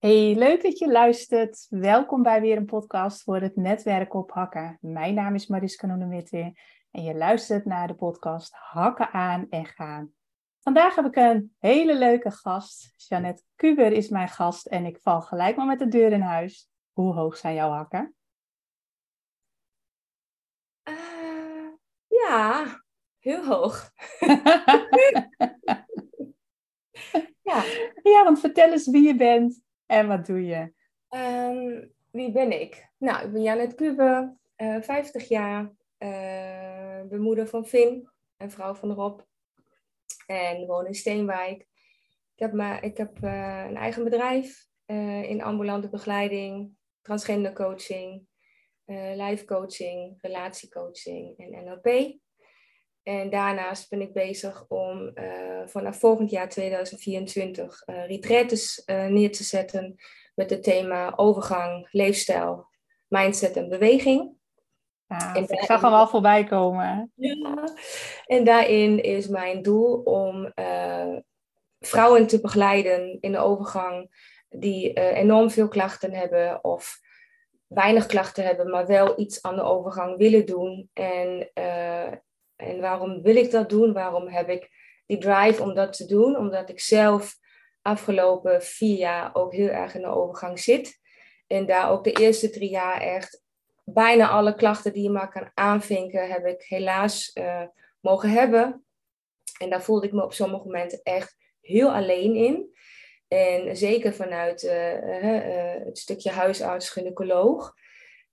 Hey, leuk dat je luistert. Welkom bij weer een podcast voor het netwerk op hakken. Mijn naam is Mariska Noenewitte en je luistert naar de podcast Hakken aan en gaan. Vandaag heb ik een hele leuke gast. Jeannette Kuber is mijn gast en ik val gelijk maar met de deur in huis. Hoe hoog zijn jouw hakken? Uh, ja, heel hoog. ja. ja, want vertel eens wie je bent en wat doe je? Um, wie ben ik? Nou, ik ben Janet Kube, uh, eh, 50 jaar, uh, de moeder van Finn en vrouw van Rob. En woon in Steenwijk. Ik heb, maar, ik heb uh, een eigen bedrijf in ambulante begeleiding, transgender coaching, life coaching, relatiecoaching en NLP. En daarnaast ben ik bezig om uh, vanaf volgend jaar 2024 uh, retreats uh, neer te zetten met het thema overgang, leefstijl, mindset en beweging. Ja, en ik zag hem al voorbij komen. Ja, en daarin is mijn doel om vrouwen te begeleiden in de overgang die enorm veel klachten hebben of weinig klachten hebben, maar wel iets aan de overgang willen doen. En en waarom wil ik dat doen? Waarom heb ik die drive om dat te doen? Omdat ik zelf afgelopen vier jaar ook heel erg in de overgang zit. En daar ook de eerste drie jaar echt bijna alle klachten die je maar kan aanvinken, heb ik helaas uh, mogen hebben. En daar voelde ik me op sommige momenten echt heel alleen in. En zeker vanuit uh, uh, het stukje huisarts, gynaecoloog.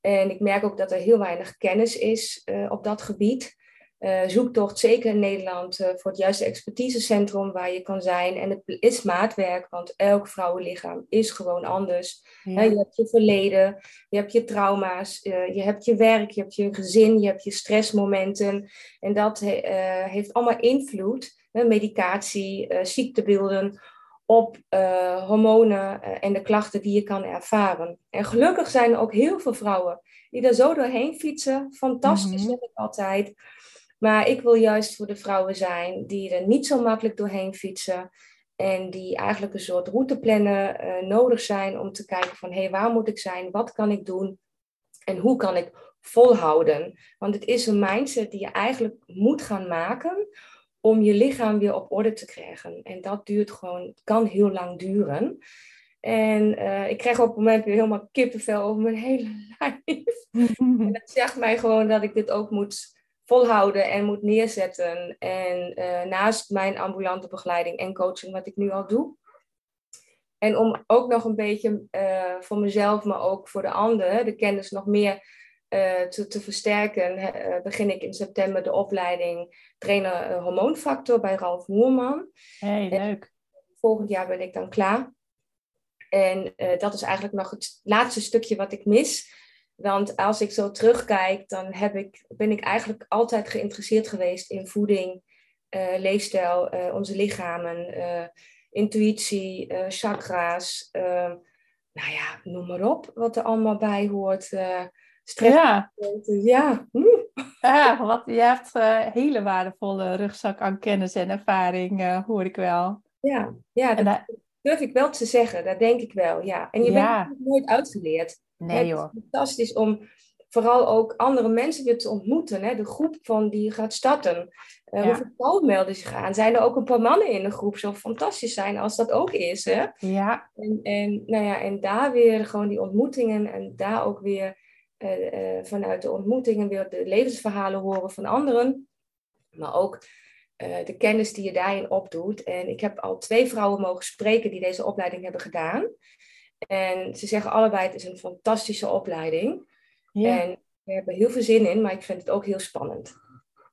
En ik merk ook dat er heel weinig kennis is op dat gebied uh, zoektocht, zeker in Nederland, uh, voor het juiste expertisecentrum waar je kan zijn. En het is maatwerk, want elk vrouwenlichaam is gewoon anders. Ja. je hebt je verleden, je hebt je trauma's, uh, je hebt je werk, je hebt je gezin, je hebt je stressmomenten. En dat he heeft allemaal invloed, medicatie, ziektebeelden, op hormonen en de klachten die je kan ervaren. En gelukkig zijn er ook heel veel vrouwen die daar zo doorheen fietsen. Fantastisch, mm -hmm. ik altijd. Maar ik wil juist voor de vrouwen zijn die er niet zo makkelijk doorheen fietsen. En die eigenlijk een soort routeplannen uh, nodig zijn om te kijken van hé, hey, waar moet ik zijn? Wat kan ik doen? En hoe kan ik volhouden? Want het is een mindset die je eigenlijk moet gaan maken om je lichaam weer op orde te krijgen. En dat duurt gewoon, kan heel lang duren. En uh, ik krijg op het moment weer helemaal kippenvel over mijn hele lijf. en dat zegt mij gewoon dat ik dit ook moet volhouden en moet neerzetten. En uh, naast mijn ambulante begeleiding en coaching, wat ik nu al doe. En om ook nog een beetje uh, voor mezelf, maar ook voor de anderen, de kennis nog meer uh, te, te, versterken, begin ik in september de opleiding trainer hormoonfactor bij Ralf Moerman. Hey, leuk. volgend jaar ben ik dan klaar. En dat is eigenlijk nog het laatste stukje wat ik mis. Want als ik zo terugkijk, dan heb ik, ben ik eigenlijk altijd geïnteresseerd geweest in voeding, uh, leefstijl, uh, onze lichamen, uh, intuïtie, chakra's. nou ja, noem maar op wat er allemaal bij hoort. stress. Ja. Ja. ja, wat, je hebt een hele waardevolle rugzak aan kennis en ervaring, hoor ik wel. Ja, ja dat durf ik wel te zeggen. Dat denk ik wel, ja. En je ja. bent nooit uitgeleerd. Nee hoor. Het is fantastisch om vooral ook andere mensen weer te ontmoeten. Hè? De groep van die gaat starten. Uh, ja. Hoeveel vrouwen melden zich aan? Zijn er ook een paar mannen in de groep? Zou fantastisch zijn als dat ook is. Hè? Ja. En, en, nou ja, en daar weer gewoon die ontmoetingen en daar ook weer uh, uh, vanuit de ontmoetingen weer de levensverhalen horen van anderen. Maar ook de kennis die je daarin opdoet. En ik heb al twee vrouwen mogen spreken die deze opleiding hebben gedaan. En ze zeggen allebei, het is een fantastische opleiding. Ja. En we hebben heel veel zin in, maar ik vind het ook heel spannend.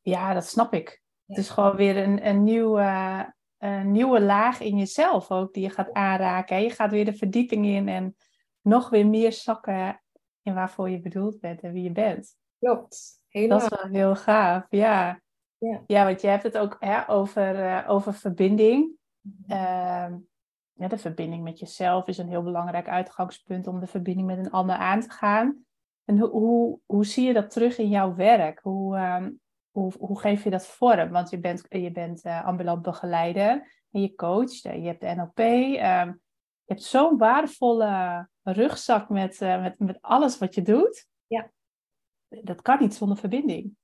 Ja, dat snap ik. Het is gewoon weer een, een, nieuwe, een nieuwe laag in jezelf ook die je gaat aanraken. Je gaat weer de verdieping in en nog weer meer zakken in waarvoor je bedoeld bent en wie je bent. Klopt, helemaal. Dat is wel heel gaaf, ja. Ja, ja want je hebt het ook hè, over, uh, over verbinding. Uh, ja, de verbinding met jezelf is een heel belangrijk uitgangspunt om de verbinding met een ander aan te gaan. En hoe, hoe, hoe zie je dat terug in jouw werk? Hoe, um, hoe, hoe geef je dat vorm? Want je bent, je bent uh, ambulant begeleider en je coacht, je hebt de NLP. Um, Je hebt zo'n waardevolle rugzak met, uh, met, met alles wat je doet. Ja. Dat kan niet zonder verbinding.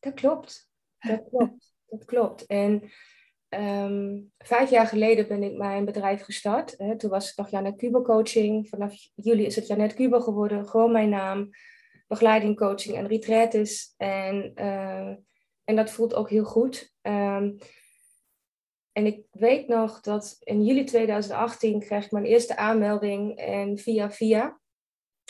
Dat klopt. Dat klopt. dat klopt. En Ehm, vijf jaar geleden ben ik mijn bedrijf gestart. Hè. Toen was het nog Janet Kubo Coaching. Vanaf juli is het Janet Kubo geworden. Gewoon mijn naam. Begeleiding, coaching en retreats. En, uh, en dat voelt ook heel goed. Ehm, en ik weet nog dat in juli 2018 kreeg ik mijn eerste aanmelding. En via via.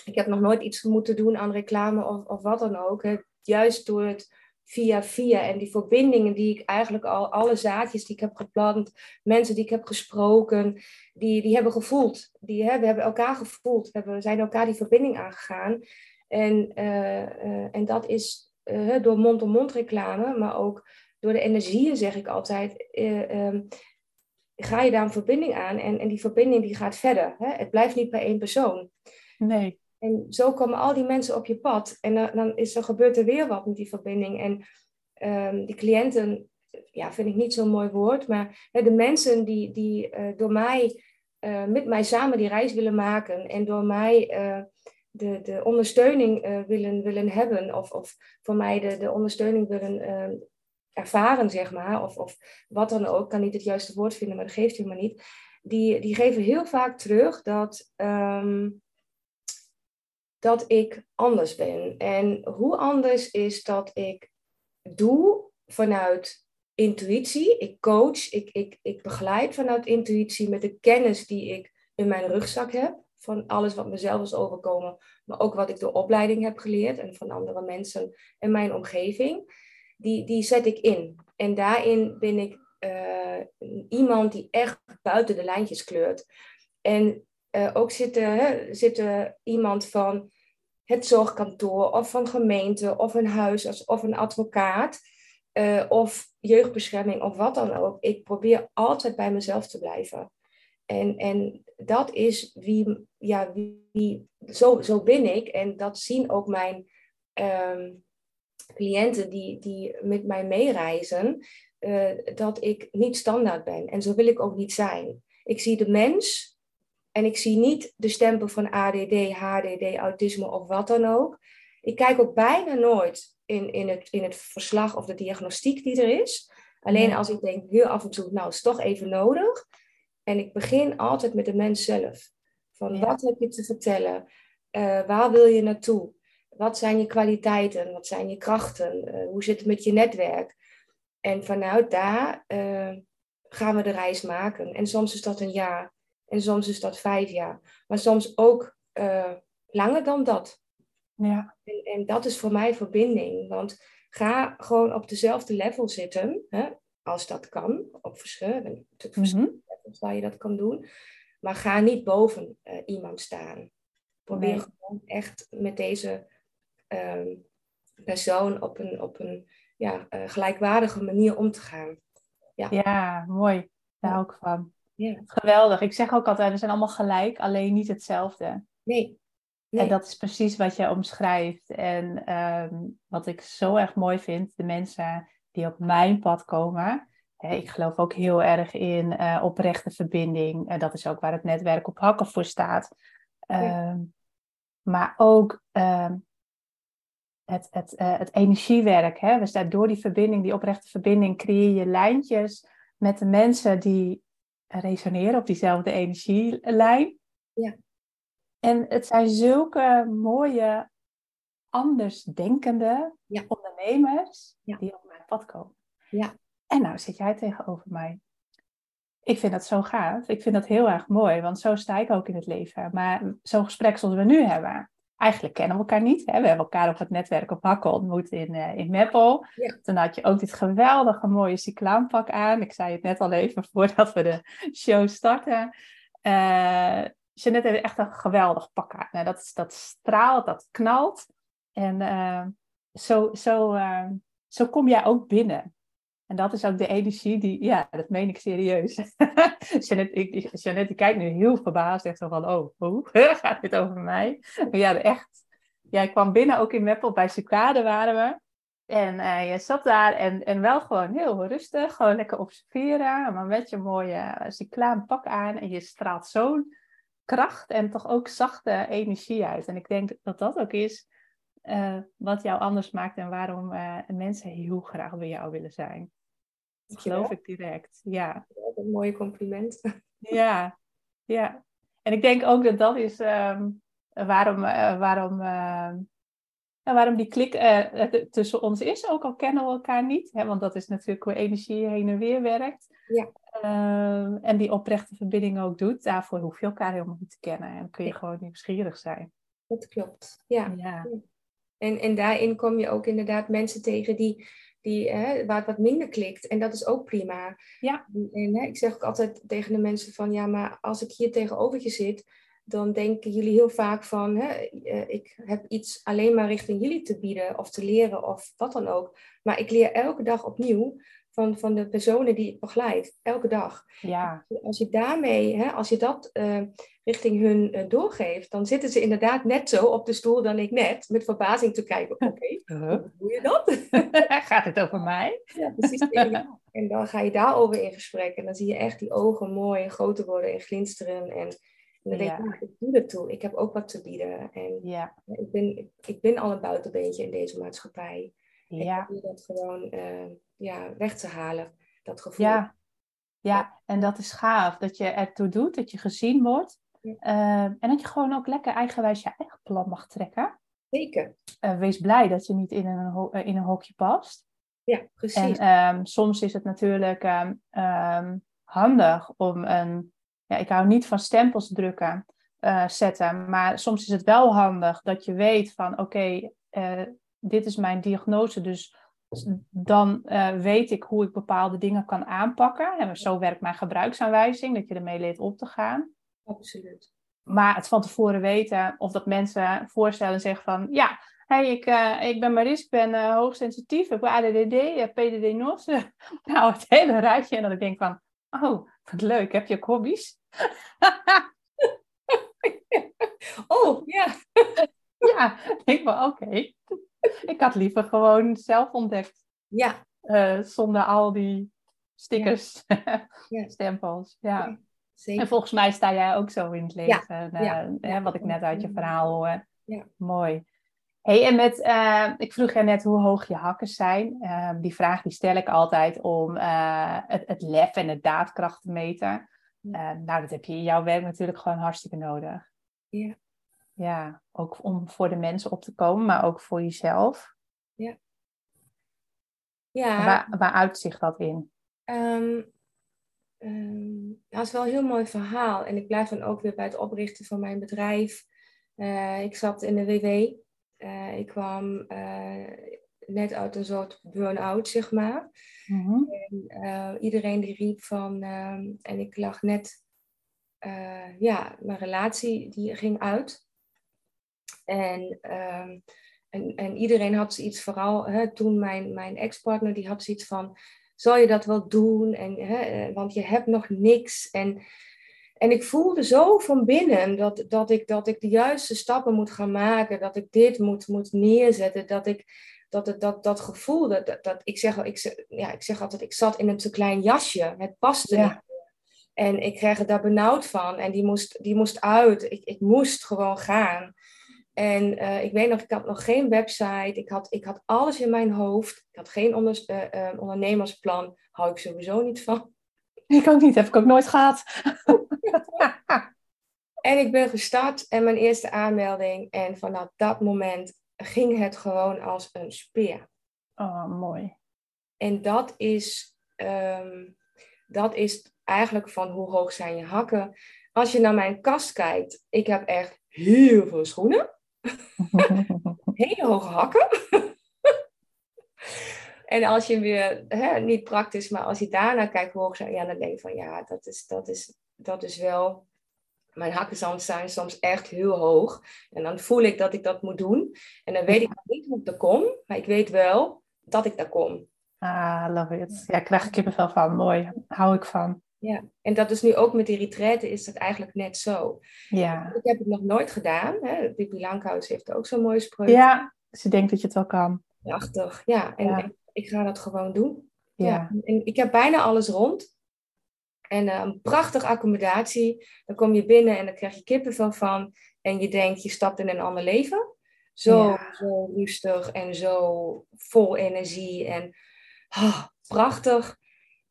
Ik heb nog nooit iets moeten doen aan reclame of, of wat dan ook. Juist door het via via. En die verbindingen die ik eigenlijk al, alle zaadjes die ik heb geplant, mensen die ik heb gesproken, die, die hebben gevoeld. Die hebben, hebben elkaar gevoeld, hebben, zijn elkaar die verbinding aangegaan. En, uh, uh, en dat is uh, door mond-op-mond reclame, maar ook door de energieën, zeg ik altijd. Um, ga je daar een verbinding aan en, en die verbinding die gaat verder. Hè? Het blijft niet bij één persoon. Nee. En zo komen al die mensen op je pad. En dan, dan is er, gebeurt er weer wat met die verbinding. En um, die cliënten, ja, vind ik niet zo'n mooi woord. Maar hè, de mensen die, die uh, door mij, uh, met mij samen die reis willen maken. En door mij uh, de, de ondersteuning willen, willen hebben. Of, of voor mij de, de ondersteuning willen ehm, ervaren, zeg maar. Of, of wat dan ook. Ik kan niet het juiste woord vinden, maar dat geeft helemaal niet. Die, die geven heel vaak terug dat... Um, dat ik anders ben. En hoe anders is dat ik doe vanuit intuïtie. Ik coach, ik, ik, ik begeleid vanuit intuïtie met de kennis die ik in mijn rugzak heb. Van alles wat mezelf is overkomen, maar ook wat ik door opleiding heb geleerd en van andere mensen in mijn omgeving. Die, die zet ik in. En daarin ben ik uh, iemand die echt buiten de lijntjes kleurt. En uh, ook zit er, zit iemand van het zorgkantoor of van gemeente of een huisarts of een advocaat uh, of jeugdbescherming of wat dan ook. Ik probeer altijd bij mezelf te blijven. En, en dat is wie, ja, wie, zo, zo ben ik. En dat zien ook mijn um, cliënten die, die met mij meereizen, uh, dat ik niet standaard ben. En zo wil ik ook niet zijn. Ik zie de mens en ik zie niet de stempel van ADD, HDD, autisme of wat dan ook. Ik kijk ook bijna nooit in, in, het, in het verslag of de diagnostiek die er is. Alleen als ik denk, heel af en toe, nou, is toch even nodig. En ik begin altijd met de mens zelf. Van wat heb je te vertellen? Uh, waar wil je naartoe? Wat zijn je kwaliteiten? Wat zijn je krachten? Uh, hoe zit het met je netwerk? En vanuit daar uh, gaan we de reis maken. En soms is dat een jaar. En soms is dat vijf jaar. Maar soms ook uh, langer dan dat. Ja. En, en, dat is voor mij verbinding. Want ga gewoon op dezelfde level zitten. Hè, als dat kan. Op verschillende, mm -hmm. levels waar je dat kan doen. Maar ga niet boven uh, iemand staan. Probeer nee. gewoon echt met deze um, persoon op een, op een ja, uh, gelijkwaardige manier om te gaan. Ja, ja mooi. Daar ik van. Ja. Geweldig. Ik zeg ook altijd, we zijn allemaal gelijk, alleen niet hetzelfde. Nee. nee. En dat is precies wat je omschrijft. En um, wat ik zo erg mooi vind, de mensen die op mijn pad komen. Hè, ik geloof ook heel erg in uh, oprechte verbinding. En dat is ook waar het netwerk op hakken voor staat. Ja. Um, maar ook um, het, het, uh, het energiewerk. Hè? Dus door die verbinding, die oprechte verbinding, creëer je lijntjes met de mensen die resoneren op diezelfde energielijn. Ja. En het zijn zulke mooie, andersdenkende ja. ondernemers ja. die op mijn pad komen. Ja. En nou zit jij tegenover mij. Ik vind dat zo gaaf. Ik vind dat heel erg mooi, want zo sta ik ook in het leven. Maar zo'n gesprek zoals we nu hebben, eigenlijk kennen we elkaar niet. Hè? We hebben elkaar op het netwerk op Hakken ontmoet in, uh, in Meppel. Ja. Toen had je ook dit geweldige mooie cyclaanpak aan. Ik zei het net al even voordat we de show starten. Uh, Jeannette heeft echt een geweldig pak aan. Nou, dat, dat straalt, dat knalt. En uh, zo, zo, zo kom jij ook binnen. En dat is ook de energie die, ja, dat meen ik serieus. Jeannette, ik, die kijkt nu heel verbaasd, echt zo van, oh, hoe gaat dit over mij? Maar ja, echt. Jij kwam binnen, ook in Meppel, bij Sucade waren we. En uh, je zat daar en, en wel gewoon heel rustig, gewoon lekker observeren. Maar met je mooie uh, cyclaan pak aan en je straalt zo'n kracht en toch ook zachte energie uit. En ik denk dat dat ook is uh, wat jou anders maakt en waarom uh, mensen heel graag bij jou willen zijn. Dat geloof ik direct, ja. een mooie compliment. Ja, ja. En ik denk ook dat dat is um, waarom, uh, waarom, ehm, waarom die klik tussen ons is. Ook al kennen we elkaar niet. Hè, want dat is natuurlijk hoe energie heen en weer werkt. Ja. Ehm, en die oprechte verbinding ook doet. Daarvoor hoef je elkaar helemaal niet te kennen. En kun je ja. gewoon nieuwsgierig zijn. Dat klopt, ja. ja. En, en daarin kom je ook inderdaad mensen tegen die, die, hè, waar het wat minder klikt. En dat is ook prima. Ja. En hè, ik zeg ook altijd tegen de mensen van, ja, maar als ik hier tegenover je zit, dan denken jullie heel vaak van, hè, eh, ik heb iets alleen maar richting jullie te bieden of te leren of wat dan ook. Maar ik leer elke dag opnieuw van, van de personen die ik begeleid, elke dag. Ja. Als je daarmee, hè, als je dat uh, richting hun uh, doorgeeft, dan zitten ze inderdaad net zo op de stoel dan ik net, met verbazing te kijken. Oké, okay, hoe doe je dat? Gaat het over mij? Ja, precies. En dan ga je daarover in gesprek en dan zie je echt die ogen mooi en groter worden en glinsteren. En, en dan denk je, nou, ik doe dat toe. Ik heb ook wat te bieden. En ja. ik, ben, ik ben al een buitenbeentje in deze maatschappij. Ja. Probeer dat gewoon uh, ja, weg te halen, dat gevoel. Ja. ja, en dat is gaaf. Dat je ertoe doet, dat je gezien wordt. Uh, en dat je gewoon ook lekker eigenwijs je eigen plan mag trekken. Zeker. Uh, wees blij dat je niet in een, in een hokje past. Ja, precies. En um, soms is het natuurlijk um, um, handig om een... Ja, ik hou niet van stempels drukken, uh, zetten. Maar soms is het wel handig dat je weet van... Oké, okay, dit is mijn diagnose, dus dan uh, weet ik hoe ik bepaalde dingen kan aanpakken. En zo werkt mijn gebruiksaanwijzing, dat je ermee leert op te gaan. Absoluut. Maar het van tevoren weten, of dat mensen voorstellen en zeggen van... Ja, hey, ik, uh, ik ben Maris, ik ben uh, hoogsensitief, ik heb ADDD, PDD-NOS. nou, het hele rijtje. En dat ik denk van, oh, wat leuk, heb je ook hobby's? oh, ja. ja, ik denk wel, oké. Okay. ik had liever gewoon zelf ontdekt. Ja. Uh, zonder al die stickers, ja. stempels. Ja. ja en volgens mij sta jij ook zo in het leven. Uh, hè, wat ik net uit je verhaal hoor. Ja. Mooi. Hey, en met, uh, ik vroeg je net hoe hoog je hakken zijn. die vraag die stel ik altijd om het, het lef en de daadkracht te meten. nou, dat heb je in jouw werk natuurlijk gewoon hartstikke nodig. Ja. Ja, ook om voor de mensen op te komen, maar ook voor jezelf. Ja. ja. Waar, waar uitzicht dat in? Um, um, dat is wel een heel mooi verhaal. En ik blijf dan ook weer bij het oprichten van mijn bedrijf. Uh, ik zat in de WW. Uh, ik kwam uh, net uit een soort burn-out, zeg maar. Mm-hmm. En iedereen die riep van... Um, en ik lag net... ja, mijn relatie die ging uit. En, um, en, en iedereen had zoiets, vooral hè, toen mijn, mijn ex-partner, die had zoiets van, zal je dat wel doen? En, hè, want je hebt nog niks. En, en ik voelde zo van binnen dat, dat, ik, dat ik de juiste stappen moet gaan maken, dat ik dit moet, moet neerzetten, dat ik dat, het, dat, dat gevoel, dat, dat, dat ik, zeg, ik, ja, ik zeg altijd, ik zat in een te klein jasje, het paste Ja. niet. En ik kreeg er daar benauwd van en die moest, die moest uit. Ik, ik moest gewoon gaan. En uh, ik weet nog, ik had nog geen website. Ik had, ik had alles in mijn hoofd. Ik had geen onder, uh, uh, ondernemersplan. Hou ik sowieso niet van. Ik ook niet, heb ik ook nooit gehad. en ik ben gestart en mijn eerste aanmelding. En vanaf dat moment ging het gewoon als een speer. Oh, mooi. En dat is, um, dat is eigenlijk van hoe hoog zijn je hakken. Als je naar mijn kast kijkt, ik heb echt heel veel schoenen. Hele hoge hakken. en als je weer, hè, niet praktisch, maar als je daarna kijkt hoe hoog zijn, ja, dan denk je van ja, dat is, dat is, dat is wel. Mijn hakken zijn soms echt heel hoog. En dan voel ik dat ik dat moet doen. En dan weet ik niet hoe ik daar kom, maar ik weet wel dat ik daar kom. Ah, love it. Ja, ik krijg ik kippenvel van. Mooi. Hou ik van. Ja, en dat is nu ook met die retraite is dat eigenlijk net zo. Ja. Ik heb het nog nooit gedaan. Hè. Bibi Lankhuis heeft ook zo'n mooie spreuk. Ja, ze denkt dat je het wel kan. Prachtig, ja. En Ja. Ik, ik ga dat gewoon doen. Ja. En ik heb bijna alles rond. En uh, een prachtige accommodatie. Dan kom je binnen en dan krijg je kippenvel van. En je denkt, je stapt in een ander leven. Zo, zo rustig en zo vol energie. En oh, prachtig.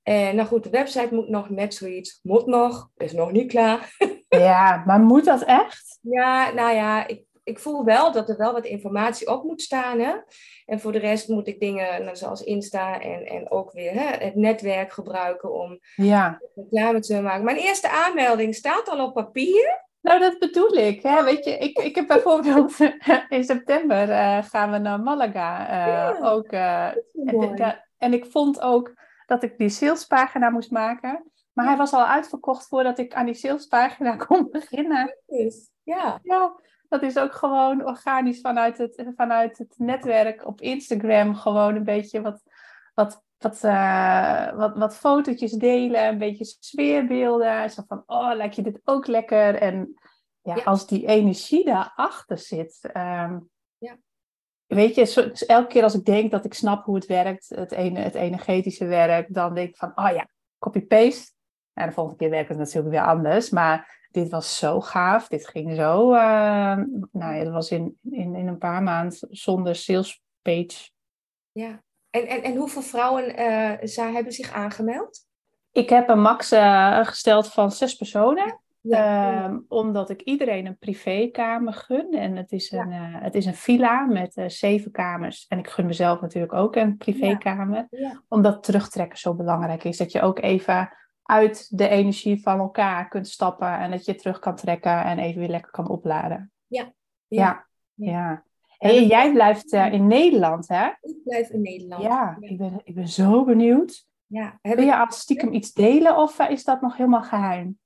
En nou goed, de website moet nog net zoiets. Moet nog, is nog niet klaar. Ja, maar moet dat echt? Ja, nou ja, ik, ik voel wel dat er wel wat informatie op moet staan. Hè? En voor de rest moet ik dingen nou, zoals Insta en, en ook weer hè, het netwerk gebruiken om ja. reclame te maken. Mijn eerste aanmelding staat al op papier. Nou, dat bedoel ik. Hè? Weet je, ik, ik heb bijvoorbeeld in september uh, gaan we naar Malaga. Uh, ja, ook, uh, en, en, ik vond ook dat ik die salespagina moest maken. Maar hij was al uitverkocht voordat ik aan die salespagina kon beginnen. Ja. ja, dat is ook gewoon organisch vanuit het, vanuit het netwerk op Instagram. Gewoon een beetje wat, wat, wat, uh, wat, wat fotootjes delen, een beetje sfeerbeelden. Zo van, oh, lijkt je dit ook lekker? En ja, als die energie daarachter zit. Um, ja. Weet je, zo, elke keer als ik denk dat ik snap hoe het werkt, het, ene, het energetische werk, dan denk ik van, oh ja, copy-paste. En de volgende keer werkt het natuurlijk weer anders. Maar dit was zo gaaf. Dit ging zo. Uh, nou ja, dat was in, in, in een paar maanden zonder sales page. Ja, en, en, en hoeveel vrouwen uh, hebben zich aangemeld? Ik heb een max uh, gesteld van zes personen. Ja. Um, omdat ik iedereen een privékamer gun. En het is een, ja. uh, het is een villa met uh, zeven kamers. En ik gun mezelf natuurlijk ook een privékamer. Ja. Omdat terugtrekken zo belangrijk is. Dat je ook even uit de energie van elkaar kunt stappen en dat je terug kan trekken en even weer lekker kan opladen. Ja. Ja. ja. Hey, jij blijft uh, in Nederland, hè? Ik blijf in Nederland. Ja, Ik, ben, ik ben zo benieuwd. Ja. Wil je al stiekem iets delen of is dat nog helemaal geheim?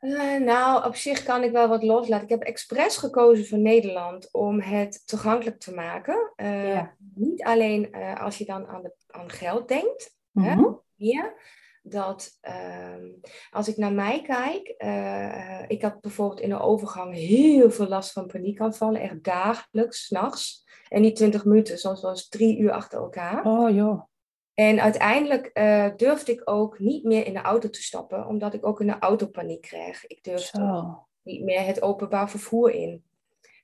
Uh, nou, op zich kan ik wel wat loslaten. Ik heb expres gekozen voor Nederland om het toegankelijk te maken. Ja. Niet alleen als je dan aan, de, aan geld denkt, mm -hmm. hè, meer, dat uh, als ik naar mij kijk, ik had bijvoorbeeld in de overgang heel veel last van paniekaanvallen, echt dagelijks, s'nachts. En niet twintig minuten, soms was drie uur achter elkaar. Oh joh. En uiteindelijk uh, durfde ik ook niet meer in de auto te stappen, omdat ik ook een autopaniek kreeg. Ik durfde niet meer het openbaar vervoer in.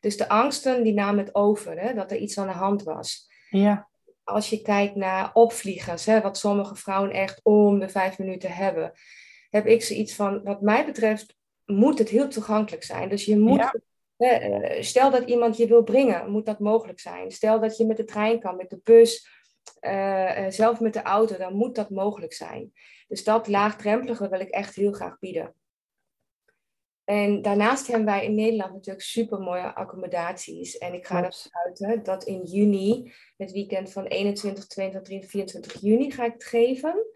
Dus de angsten die namen het over, hè, dat er iets aan de hand was. Ja als je kijkt naar opvliegers, hè, wat sommige vrouwen echt om de vijf minuten hebben, heb ik zoiets van, wat mij betreft, moet het heel toegankelijk zijn. Dus je moet, hè, eh, stel dat iemand je wil brengen, moet dat mogelijk zijn. Stel dat je met de trein kan, met de bus, uh, zelf met de auto, dan moet dat mogelijk zijn. Dus dat laagdrempelige wil ik echt heel graag bieden. En daarnaast hebben wij in Nederland natuurlijk super mooie accommodaties. En ik ga ervan uit dat in juni, het weekend van 21, 22, 23, 24 juni, ga ik het geven.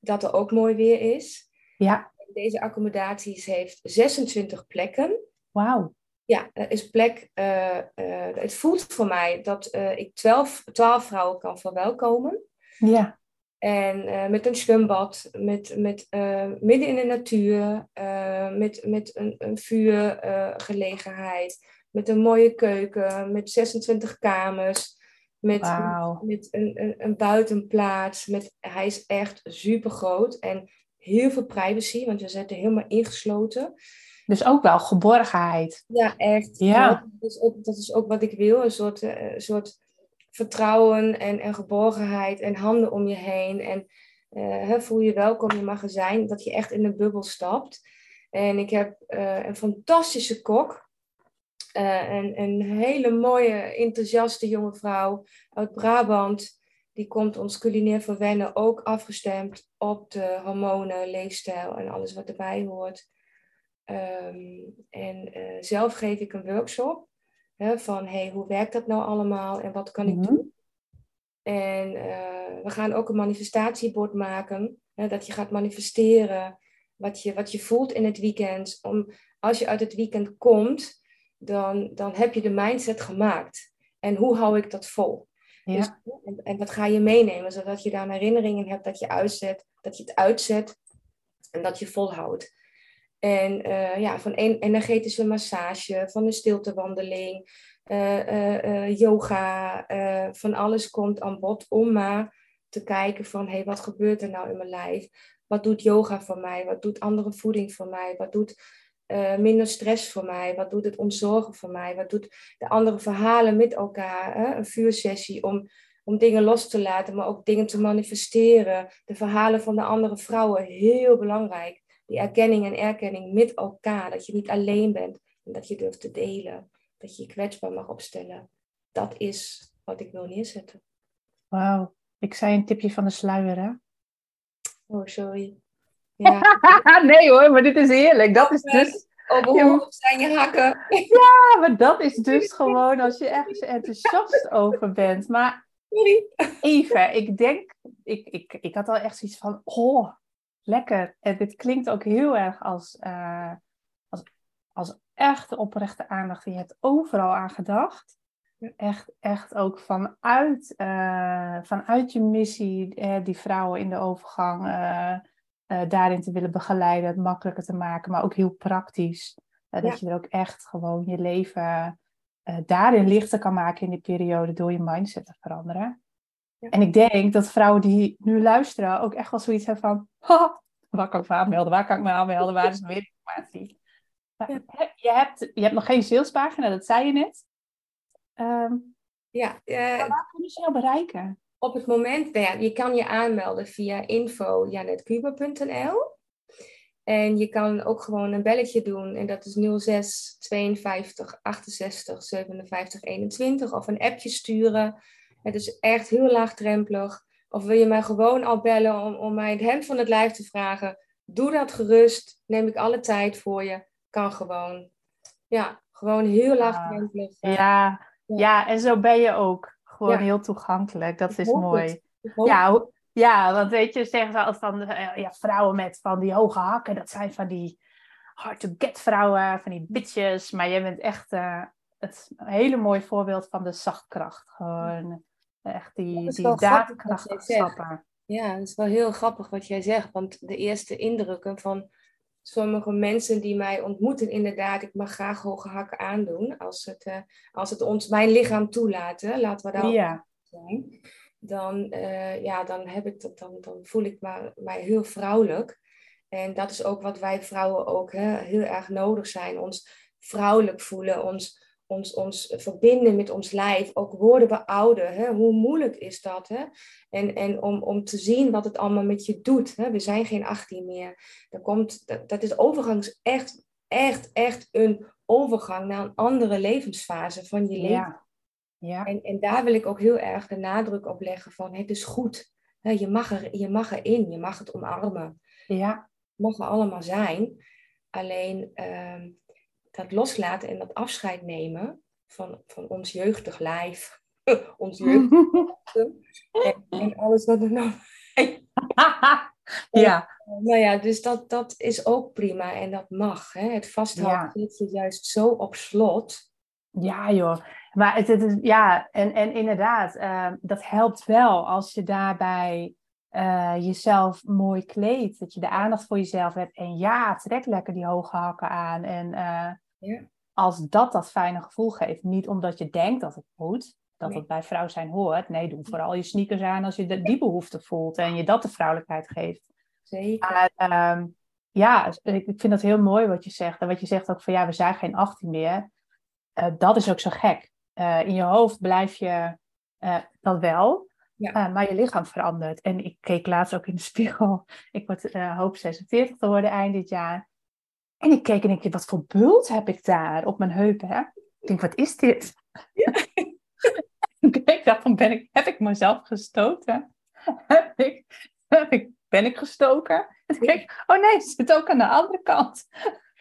Dat er ook mooi weer is. Ja. Deze accommodaties heeft 26 plekken. Wauw. Ja, er is plek. Uh, uh, het voelt voor mij dat uh, ik 12, 12 vrouwen kan verwelkomen. Ja. En met een zwembad, met, met, midden in de natuur, met, met een, een vuurgelegenheid, met een mooie keuken, met 26 kamers, met, wow. met een, een, een, buitenplaats. Met, hij is echt super groot en heel veel privacy, want we zitten helemaal ingesloten. Dus ook wel geborgenheid. Ja, echt. Ja. Dat, is ook, dat is ook wat ik wil, een soort, een soort vertrouwen en, en geborgenheid en handen om je heen. En uh, voel je welkom in je magazijn, dat je echt in de bubbel stapt. En ik heb uh, een fantastische kok. Uh, een, een hele mooie, enthousiaste jonge vrouw uit Brabant. Die komt ons culinair verwennen, ook afgestemd op de hormonen, leefstijl en alles wat erbij hoort. Um, en zelf geef ik een workshop van hey, hoe werkt dat nou allemaal en wat kan ik mhm. doen? En uh, we gaan ook een manifestatiebord maken. Hè, dat je gaat manifesteren wat je, wat je voelt in het weekend. Om, als je uit het weekend komt, dan, dan heb je de mindset gemaakt. En hoe hou ik dat vol? Ja. Dus, en, en wat ga je meenemen, zodat je daar herinneringen hebt dat je uitzet, dat je het uitzet en dat je volhoudt. En uh, ja, van een energetische massage, van een stiltewandeling, uh, uh, yoga, van alles komt aan bod om maar te kijken van, hé, hey, wat gebeurt er nou in mijn lijf? Wat doet yoga voor mij? Wat doet andere voeding voor mij? Wat doet minder stress voor mij? Wat doet het ontzorgen voor mij? Wat doet de andere verhalen met elkaar? Hè? Een vuursessie om, om dingen los te laten, maar ook dingen te manifesteren. De verhalen van de andere vrouwen, heel belangrijk. Die erkenning en erkenning met elkaar. Dat je niet alleen bent en dat je durft te delen. Dat je je kwetsbaar mag opstellen. Dat is wat ik wil neerzetten. Wauw. Ik zei een tipje van de sluier, hè? Oh, sorry. Ja. nee hoor, maar dit is heerlijk. Dat is dus... Op zijn je hakken. ja, maar dat is dus gewoon als je ergens enthousiast over bent. Maar even, ik denk, ik, ik, ik had al echt zoiets van, oh, lekker. En dit klinkt ook heel erg als, uh, als, als echte oprechte aandacht. Je hebt overal aan gedacht. Echt, echt ook vanuit, uh, vanuit je missie, die vrouwen in de overgang uh, daarin te willen begeleiden, het makkelijker te maken, maar ook heel praktisch. dat je er ook echt gewoon je leven daarin lichter kan maken in die periode door je mindset te veranderen. Ja. En ik denk dat vrouwen die nu luisteren ook echt wel zoiets hebben van, waar kan ik me aanmelden, waar kan ik me aanmelden, waar is meer informatie? Je, hebt, je hebt nog geen salespagina, dat zei je net. Um, ja, uh, waar kunnen ze jou bereiken? Op het moment, nou ja, je kan je aanmelden via info.janetkuber.nl. En je kan ook gewoon een belletje doen. En dat is 06 52 68 57 21. Of een appje sturen. Het is echt heel laagdrempelig. Of wil je mij gewoon al bellen om, om mij het hemd van het lijf te vragen? Doe dat gerust. Neem ik alle tijd voor je. Kan gewoon. Ja, gewoon heel laagdrempelig. Ja, ja, en zo ben je ook. Gewoon heel toegankelijk. Dat is mooi. Ja, ja, want weet je, zeggen ze altijd van uh, ja, vrouwen met van die hoge hakken. Dat zijn van die hard to get vrouwen, van die bitches. Maar jij bent echt uh, het hele mooi voorbeeld van de zachtkracht. Gewoon echt die, die stappen. Ja, het is wel heel grappig wat jij zegt. Want de eerste indrukken van sommige mensen die mij ontmoeten, inderdaad, ik mag graag hoge hakken aandoen. Als het, uh, als het ons, mijn lichaam toelaten, laten we daar ja. zijn. Dan, uh, ja, dan, heb ik dat, dan, dan voel ik me, mij heel vrouwelijk. En dat is ook wat wij vrouwen ook hè, heel erg nodig zijn. Ons vrouwelijk voelen, ons ons, ons verbinden met ons lijf, ook woorden beouden. Hè? Hoe moeilijk is dat? Hè? En, en om, om te zien wat het allemaal met je doet. Hè? We zijn geen 18 meer. Dat, komt, dat, dat is overgangs echt, echt, echt een overgang naar een andere levensfase van je leven. Ja. Ja. En, en daar wil ik ook heel erg de nadruk op leggen van het is goed. Je mag, er, je mag erin, je mag het omarmen. Ja. Het mag er allemaal zijn. Alleen ehm, dat loslaten en dat afscheid nemen van, van ons jeugdig lijf, ons jeugdig en, en, alles wat er nog. ja. Nou ja, dus dat, dat is ook prima en dat mag. Hè? Het vasthouden ja. zit je juist zo op slot. Ja, joh. Maar het, het is, ja, en, en inderdaad, uh, dat helpt wel als je daarbij uh, jezelf mooi kleedt. Dat je de aandacht voor jezelf hebt. En ja, trek lekker die hoge hakken aan. En uh, ja. Als dat dat fijne gevoel geeft, niet omdat je denkt dat het moet, dat het bij vrouw zijn hoort. Nee, doe vooral je sneakers aan als je die behoefte voelt en je dat de vrouwelijkheid geeft. Zeker. Maar, ehm, ja, ik vind dat heel mooi wat je zegt. En wat je zegt ook van ja, we zijn geen 18 meer. Uh, dat is ook zo gek. Uh, in je hoofd blijf je uh, dat wel, ja. maar je lichaam verandert. En ik keek laatst ook in de spiegel. Ik word, hoop 46 te worden eind dit jaar. En ik keek en ik dacht, wat voor bult heb ik daar op mijn heupen? Hè? Ik denk, wat is dit? Ja. ik dacht, van, ben ik, heb ik mezelf gestoten? heb ik, heb ik, ben ik gestoken? En toen ik, oh nee, het zit ook aan de andere kant.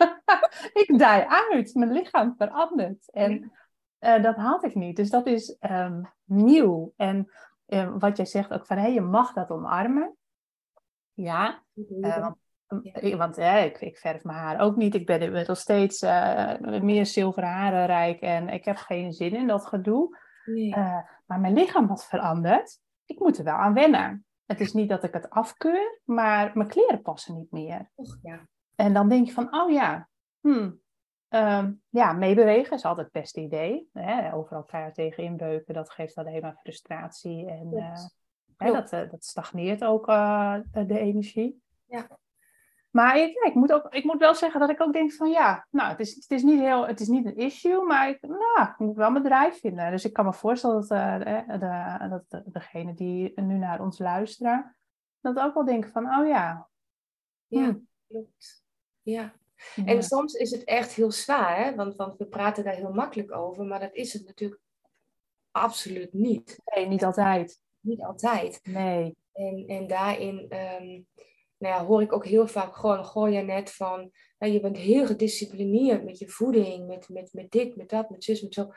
ik daai uit, mijn lichaam verandert. En uh, dat had ik niet. Dus dat is um, nieuw. En uh, wat jij zegt ook van, hé, hey, je mag dat omarmen. Ja, uh, want want ik, ik verf mijn haar ook niet. Ik ben nog steeds uh, meer zilveren haren rijk en ik heb geen zin in dat gedoe. Uh, maar mijn lichaam wat veranderd. Ik moet er wel aan wennen. Het is niet dat ik het afkeur, maar mijn kleren passen niet meer. Och, ja. En dan denk je van, oh ja, hmm, um, ja, meebewegen is altijd het beste idee. Hè? Overal keihard tegen inbeuken, dat geeft alleen maar frustratie. En uh, hè, dat, dat stagneert ook de energie. ja. Maar ik, ja, ik, moet ook, ik moet wel zeggen dat ik ook denk van ja, nou, het is, het is, niet, heel, het is niet een issue, maar ik, nou, ik moet wel mijn bedrijf vinden. Dus ik kan me voorstellen dat, uh, de, de, dat de, degene die nu naar ons luisteren, dat ook wel denken van, oh ja. Ja, hm. klopt. Ja. En soms is het echt heel zwaar, hè? Want, want we praten daar heel makkelijk over, maar dat is het natuurlijk absoluut niet. Nee, niet altijd. Niet altijd. Nee. En, en daarin um, nou ja, hoor ik ook heel vaak gewoon, gooi je net van, je bent heel gedisciplineerd met je voeding, met, met, met dit, met dat, met zus, met zo.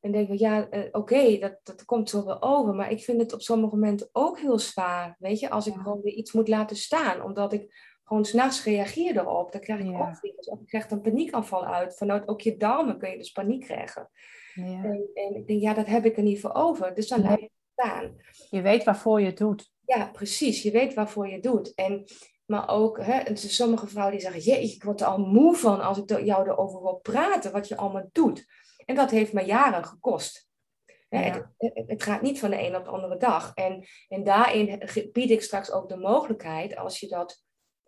En denk ik, ja, uh, oké, dat, dat komt zo wel over. Maar ik vind het op sommige momenten ook heel zwaar. Weet je, als ik gewoon weer iets moet laten staan. Omdat ik gewoon s'nachts reageer erop. Dan krijg ik ja. opvliegers. Of ik krijg een paniekaanval uit. Vanuit ook je darmen kun je dus paniek krijgen. Ja. En, en, ik denk, ja, dat heb ik er niet voor over. Dus dan laat ik het staan. Je weet waarvoor je het doet. Ja, precies. Je weet waarvoor je het doet. En, maar ook, hè, sommige vrouwen die zeggen, jee, ik word er al moe van als ik jou erover wil praten. Wat je allemaal doet. En dat heeft me jaren gekost. Het, het, gaat niet van de een op de andere dag. En, en daarin bied ik straks ook de mogelijkheid, als je dat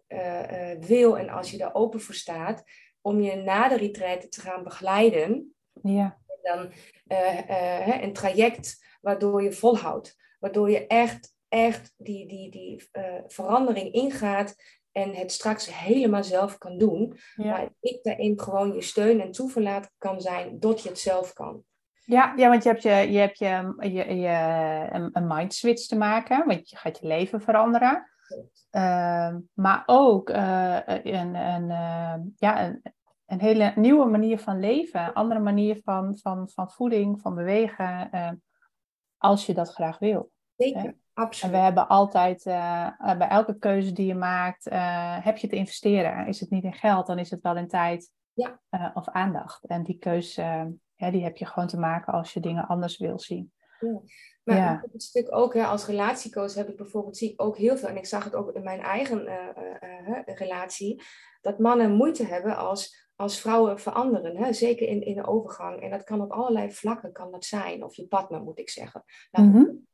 uh, uh, wil en als je daar open voor staat, om je na de retraite te gaan begeleiden. Ja. En dan uh, een traject waardoor je volhoudt. Waardoor je echt, echt die, die, die verandering ingaat en het straks helemaal zelf kan doen. Ja. Maar ik daarin gewoon je steun en toeverlaat kan zijn, dat je het zelf kan. Ja, ja want je hebt, je, je, hebt je, je, je, een, een mind switch te maken, want je gaat je leven veranderen. Uh, maar ook uh, een, een, uh, ja, een, een, hele nieuwe manier van leven, een andere manier van, van, van voeding, van bewegen, als je dat graag wil. Zeker. Absoluut. En we hebben altijd, bij elke keuze die je maakt, heb je te investeren. Is het niet in geld, dan is het wel in tijd ja. of aandacht. En die keuze, ja, die heb je gewoon te maken als je dingen anders wil zien. Ja. Maar ja. het stuk ook, hè, als relatiecoach heb ik bijvoorbeeld, zie ik ook heel veel, en ik zag het ook in mijn eigen relatie, dat mannen moeite hebben als, als vrouwen veranderen. Hè? Zeker in, in de overgang. En dat kan op allerlei vlakken kan dat zijn. Of je partner, moet ik zeggen. Mm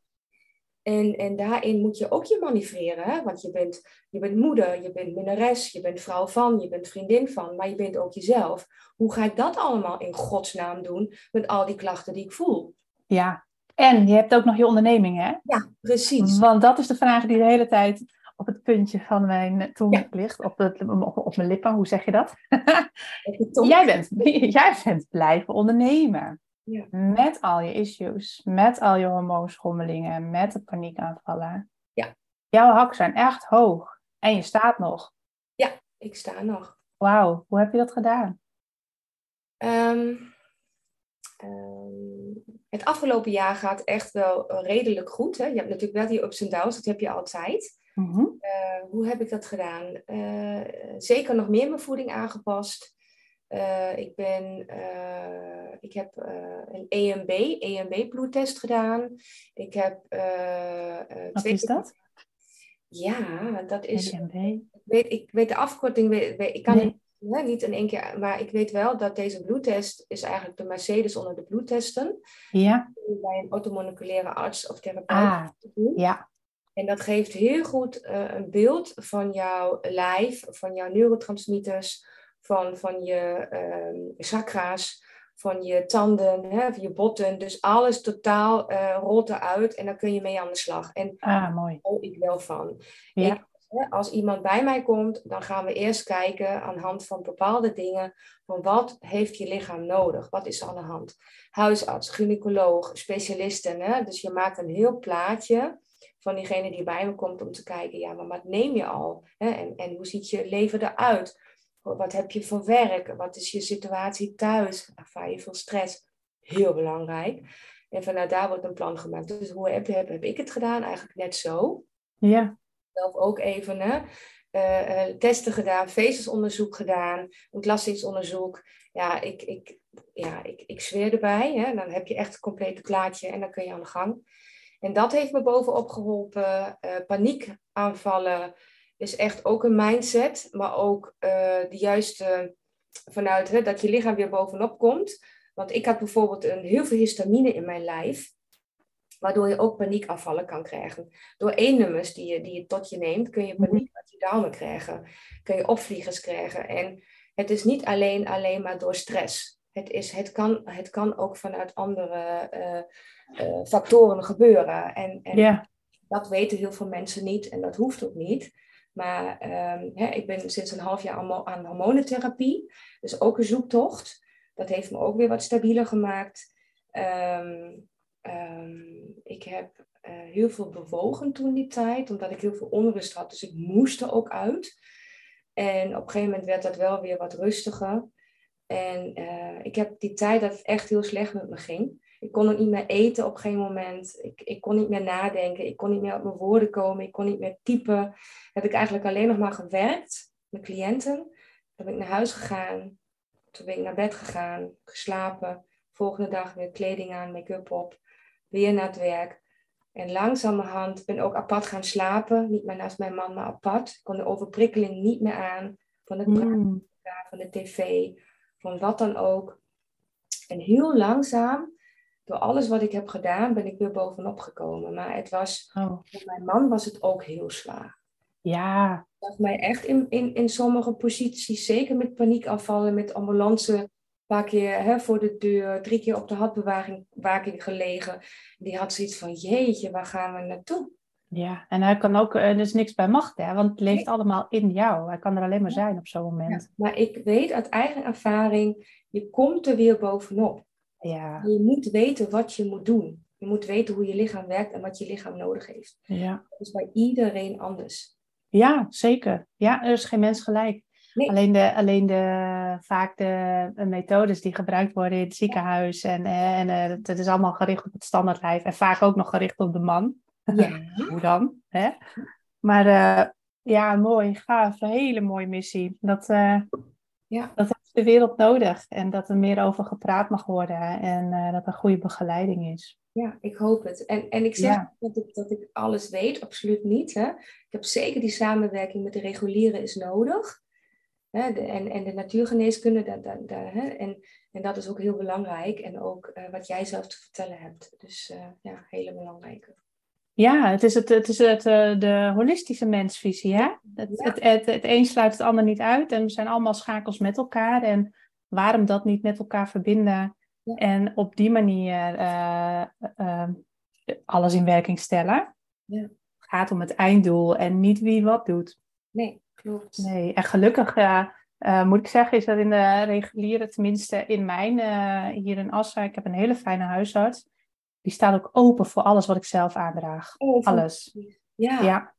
En, en daarin moet je ook je manoeuvreren. Hè? Want je bent, je bent moeder, je bent minnares, je bent vrouw van, je bent vriendin van, maar je bent ook jezelf. Hoe ga ik dat allemaal in godsnaam doen met al die klachten die ik voel? Ja, en je hebt ook nog je onderneming, hè? Ja, precies. Want dat is de vraag die de hele tijd op het puntje van mijn tong ligt, op, het, op, mijn lippen, hoe zeg je dat? jij, bent, jij bent blijven ondernemen. Ja. Met al je issues, met al je hormoonschommelingen, met de paniekaanvallen. Ja. Jouw hakken zijn echt hoog en je staat nog. Ja, ik sta nog. Wauw, hoe heb je dat gedaan? Um, um, het afgelopen jaar gaat echt wel redelijk goed. Hè? Je hebt natuurlijk wel die ups en downs, dat heb je altijd. Mm -hmm. uh, hoe heb ik dat gedaan? Uh, zeker nog meer mijn voeding aangepast. Uh, ik, ben, ik heb een EMB, EMB bloedtest gedaan. Ik heb Wat twee... is dat? Ja, dat is. EMB. Ik weet, ik weet de afkorting, weet, ik kan nee niet in één keer, maar ik weet wel dat deze bloedtest is eigenlijk de Mercedes onder de bloedtesten. Ja. Bij een automoleculaire arts of therapeut. Ah, ja. En dat geeft heel goed een beeld van jouw lijf, van jouw neurotransmitters, van, van je uh, chakra's, van je tanden, hè, van je botten. Dus alles totaal uh, rolt eruit en dan kun je mee aan de slag. En ah, mooi. daar ik wel van. Ja. Ik als iemand bij mij komt, dan gaan we eerst kijken aan de hand van bepaalde dingen. Van wat heeft je lichaam nodig? Wat is er aan de hand? Huisarts, gynaecoloog, specialisten. Hè? Dus je maakt een heel plaatje van diegene die bij me komt om te kijken, ja, maar wat neem je al? Hè? En, en hoe ziet je leven eruit? Wat heb je voor werk? Wat is je situatie thuis? Ervaar je veel stress? Heel belangrijk. En vanuit daar wordt een plan gemaakt. Dus hoe heb, heb, heb ik het gedaan? Eigenlijk net zo. Ja zelf ook even hè, uh, uh, testen gedaan, vezelsonderzoek gedaan, ontlastingsonderzoek. Ja, ik, ik, ja, ik, ik zweer erbij. Hè. Dan heb je echt een complete plaatje en dan kun je aan de gang. En dat heeft me bovenop geholpen. Uh, paniekaanvallen is echt ook een mindset, maar ook de juiste vanuit hè, dat je lichaam weer bovenop komt. Want ik had bijvoorbeeld een, heel veel histamine in mijn lijf waardoor je ook paniekafvallen kan krijgen. Door één nummers die je, die je tot je neemt, kun je paniek uit daumen krijgen, kun je opvliegers krijgen. En het is niet alleen, alleen maar door stress. Het, is, het, kan, het kan ook vanuit andere uh, factoren gebeuren. En, en dat weten heel veel mensen niet en dat hoeft ook niet. Maar um, hè, ik ben sinds een half jaar aan, aan hormonentherapie. Dus ook een zoektocht. Dat heeft me ook weer wat stabieler gemaakt. Um, um, ik heb uh, heel veel bewogen toen die tijd, omdat ik heel veel onrust had. Dus ik moest er ook uit. En op een gegeven moment werd dat wel weer wat rustiger. En uh, ik heb die tijd dat het echt heel slecht met me ging. Ik kon ook niet meer eten op geen moment. Ik, ik kon niet meer nadenken. Ik kon niet meer op mijn woorden komen. Ik kon niet meer typen. Heb ik eigenlijk alleen nog maar gewerkt met cliënten. Dan ben ik naar huis gegaan. Toen ben ik naar bed gegaan, geslapen. Volgende dag weer kleding aan, make-up op. Weer naar het werk. En langzamerhand ben ik ook apart gaan slapen. Niet meer naast mijn man, maar apart. Ik kon de overprikkeling niet meer aan. Van de mm. van de tv, van wat dan ook. En heel langzaam door alles wat ik heb gedaan, ben ik weer bovenop gekomen. Maar het was, oh. voor mijn man was het ook heel zwaar. Ja. Ik zag mij echt in, in, in sommige posities, zeker met paniekafvallen, met ambulance, een paar keer hè, voor de deur, drie keer op de hartbewaking gelegen. Die had zoiets van, jeetje, waar gaan we naartoe? Ja, en hij kan ook, er is niks bij macht, hè, want het leeft allemaal in jou. Hij kan er alleen maar zijn op zo'n moment. Ja, maar ik weet uit eigen ervaring, je komt er weer bovenop. Ja. Je moet weten wat je moet doen. Je moet weten hoe je lichaam werkt en wat je lichaam nodig heeft. Ja. Dat is bij iedereen anders. Ja, zeker. Ja, er is geen mens gelijk. Alleen, de, alleen de, vaak de methodes die gebruikt worden in het ziekenhuis. En, eh, en uh, het is allemaal gericht op het standaardlijf. En vaak ook nog gericht op de man. Ja. Hoe dan? Hè? Maar uh, ja, mooi, gaaf. Een hele mooie missie. Dat, ja. dat de wereld nodig. En dat er meer over gepraat mag worden. En uh, dat er goede begeleiding is. Ja, ik hoop het. En, en ik zeg dat, ik, dat ik alles weet, absoluut niet. Hè. Ik heb zeker die samenwerking met de reguliere is nodig. Hè, de, en, en de natuurgeneeskunde, dat, dat, dat, hè, en, en dat is ook heel belangrijk. En ook uh, wat jij zelf te vertellen hebt. Dus uh, ja, hele belangrijke. Ja, het is, het, het, is het, eh, de holistische mensvisie. Hè? Het, het, het, het een sluit het ander niet uit en we zijn allemaal schakels met elkaar. En waarom dat niet met elkaar verbinden en op die manier uh, uh, alles in werking stellen? Ja. Het gaat om het einddoel en niet wie wat doet. Nee, klopt. Nee, en gelukkig moet ik zeggen, is dat in de reguliere, tenminste in mijn, hier in Assen, ik heb een hele fijne huisarts die staat ook open voor alles wat ik zelf aandraag. Oh, alles. Ja. ja.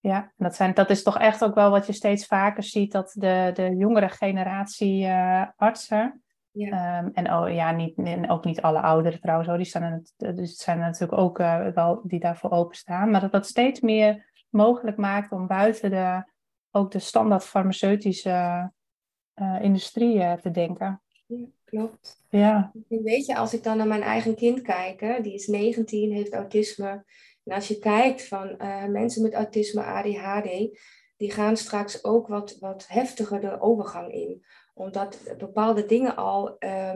Ja, en dat, zijn, dat is toch echt ook wel wat je steeds vaker ziet, dat de, de jongere generatie uh, artsen, ja. Um, en oh, ja, niet, en ook niet alle ouderen trouwens, die staan er, dus zijn er natuurlijk ook uh, wel die daarvoor openstaan, maar dat dat steeds meer mogelijk maakt om buiten de, ook de standaard farmaceutische uh, industrie te denken. Ja, klopt. Ja. Weet je, als ik dan naar mijn eigen kind kijk, hè, die is 19, heeft autisme. En als je kijkt van uh, mensen met autisme, ADHD, die gaan straks ook wat, wat heftiger de overgang in. Omdat bepaalde dingen al uh,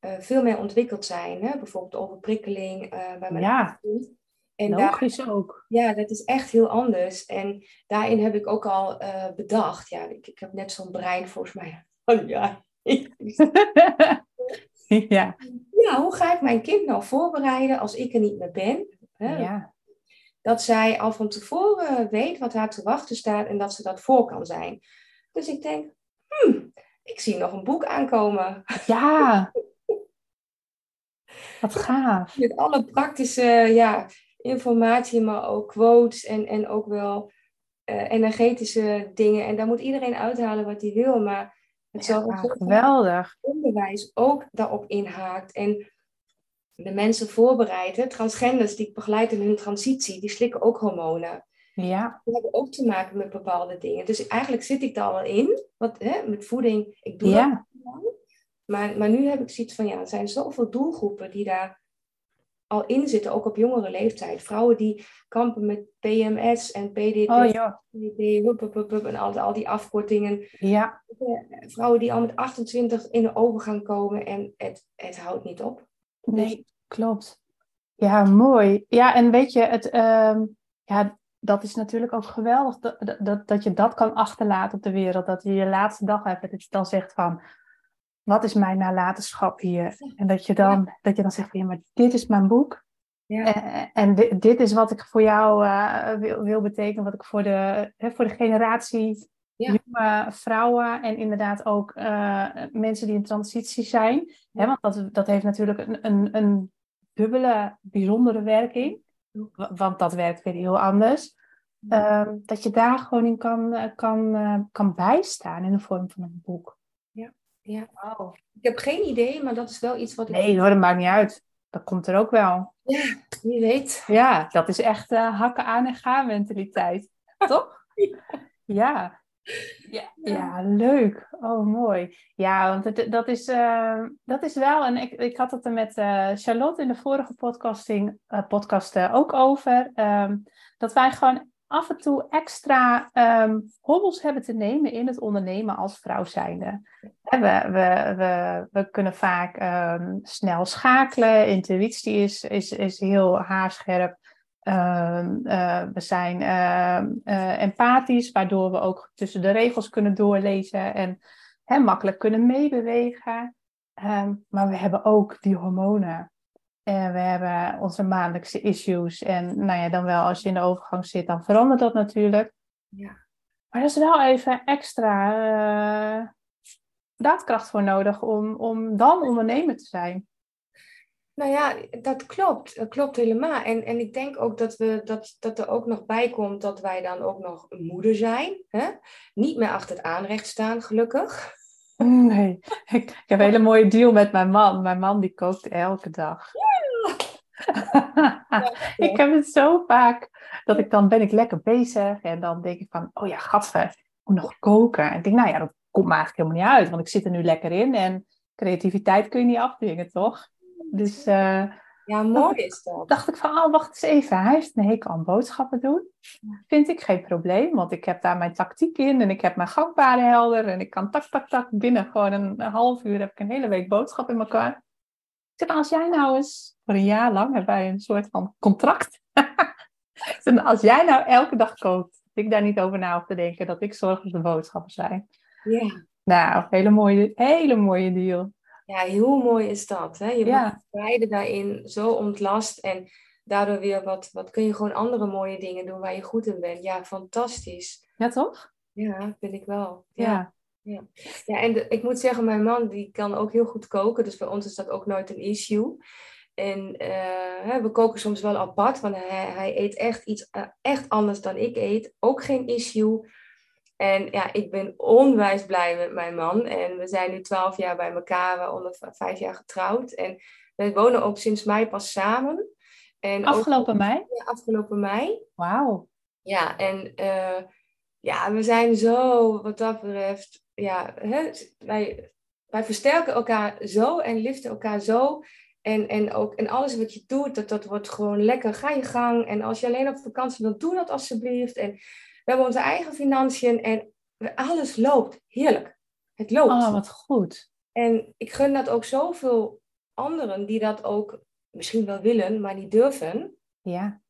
uh, veel meer ontwikkeld zijn. Hè? Bijvoorbeeld overprikkeling bij mijn ja. kind. En Logisch daar, ook. Ja, dat is echt heel anders. En daarin heb ik ook al bedacht, ja, ik, ik heb net zo'n brein volgens mij. Oh ja, ja. ja, hoe ga ik mijn kind nou voorbereiden als ik er niet meer ben? Hè? Ja. Dat zij al van tevoren weet wat haar te wachten staat en dat ze dat voor kan zijn. Dus ik denk, hmm, ik zie nog een boek aankomen. Ja, wat gaaf. Met alle praktische ja, informatie, maar ook quotes en, en ook wel uh, energetische dingen. En daar moet iedereen uithalen wat hij wil. Maar het ja, geweldig. onderwijs ook daarop inhaakt en de mensen voorbereiden. Transgenders die ik begeleid in hun transitie, die slikken ook hormonen. Ja. Die hebben ook te maken met bepaalde dingen. Dus eigenlijk zit ik daar al in, wat, hè, met voeding. Ik doe ja. dat. Maar, maar nu heb ik zoiets van, ja, er zijn zoveel doelgroepen die daar al in zitten, ook op jongere leeftijd. Vrouwen die kampen met PMS en PDD, oh, ja. en al, al die afkortingen. Ja. Vrouwen die al met 28 in de overgang komen en het, het houdt niet op. Nee, klopt. Ja, mooi. Ja, en weet je, het, um, ja, dat is natuurlijk ook geweldig dat, dat, dat je dat kan achterlaten op de wereld. Dat je je laatste dag hebt en dat je dan zegt van, wat is mijn nalatenschap hier? En dat je dan, dat je dan zegt van, ja, maar dit is mijn boek. Ja. En, en dit, dit, is wat ik voor jou uh, wil, wil betekenen, wat ik voor de, hè, voor de generatie ja. jonge vrouwen en inderdaad ook uh, mensen die in transitie zijn. Hè, want dat, dat heeft natuurlijk een, een, een dubbele, bijzondere werking. Want dat werkt weer heel anders. Um, dat je daar gewoon in kan, eh, kan, kan bijstaan in de vorm van een boek. Ja. Wow. Ik heb geen idee, maar dat is wel iets wat ik... Nee, dat maakt niet uit. Dat komt er ook wel. Ja, wie weet. Ja, dat is echt uh, hakken aan en gaan mentaliteit. Toch? Ja. Ja, ja, leuk. Oh, mooi. Ja, want het, dat, is, uh, dat is wel, en ik, ik had het er met uh, Charlotte in de vorige podcasting, podcast ook over, um, dat wij gewoon af en toe extra um, hobbels hebben te nemen in het ondernemen als vrouw zijnde. We, we, we, we kunnen vaak um, snel schakelen, intuïtie is, is, is heel haarscherp. Uh, uh, we zijn uh, empathisch, waardoor we ook tussen de regels kunnen doorlezen en makkelijk kunnen meebewegen. Maar we hebben ook die hormonen. En we hebben onze maandelijkse issues. En nou ja, dan wel als je in de overgang zit, dan verandert dat natuurlijk. Ja. Maar er is wel even extra daadkracht voor nodig om, om dan ondernemer te zijn. Nou ja, dat klopt. Dat klopt helemaal. En, en ik denk ook dat, we, dat, dat er ook nog bij komt dat wij dan ook nog moeder zijn. Hè? Niet meer achter het aanrecht staan, gelukkig. Nee, ik, ik heb een hele mooie deal met mijn man. Mijn man die kookt elke dag. Ja. ik heb het zo vaak dat ik dan ben ik lekker bezig en dan denk ik van, oh ja, gatver, ik moet nog koken. En ik denk, nou ja, dat komt me eigenlijk helemaal niet uit, want ik zit er nu lekker in en creativiteit kun je niet afdwingen, toch? Dus uh, ja, mooi is dat. dacht ik van, oh, wacht eens even. Hij heeft een hekel aan boodschappen doen. Vind ik geen probleem, want ik heb daar mijn tactiek in en ik heb mijn gangpaden helder en ik kan tak, tak, tak binnen gewoon een, half uur heb ik een hele week boodschap in elkaar. Zeg, als jij nou eens voor een jaar lang hebben wij een soort van contract. als jij nou elke dag kookt, ik daar niet over na hoef te denken dat ik zorg dat de boodschappen zijn. Ja. Nou, hele mooie, hele mooie deal. Ja, heel mooi is dat. Hè? Je ja. beide daarin zo ontlast en daardoor weer wat, wat kun je gewoon andere mooie dingen doen waar je goed in bent. Ja, fantastisch. Ja, toch? Ja, vind ik wel. Ja. Ja, ja en ik moet zeggen, mijn man die kan ook heel goed koken. Dus bij ons is dat ook nooit een issue. En uh, we koken soms wel apart, want hij, hij eet echt iets uh, echt anders dan ik eet. Ook geen issue. En ja, ik ben onwijs blij met mijn man. En we zijn nu twaalf jaar bij elkaar, onder vijf jaar getrouwd. En we wonen ook sinds mei pas samen. En afgelopen mei? Ja, afgelopen mei. Wauw. Ja, en uh, ja, we zijn zo, wat dat betreft, ja, hè, wij, wij versterken elkaar zo en liften elkaar zo. En, en, ook, en alles wat je doet, dat, dat wordt gewoon lekker. Ga je gang. En als je alleen op vakantie wilt, doe dat alsjeblieft. En we hebben onze eigen financiën en alles loopt. Heerlijk. Het loopt. Oh, wat goed. En ik gun dat ook zoveel anderen die dat ook misschien wel willen, maar niet durven. Ja.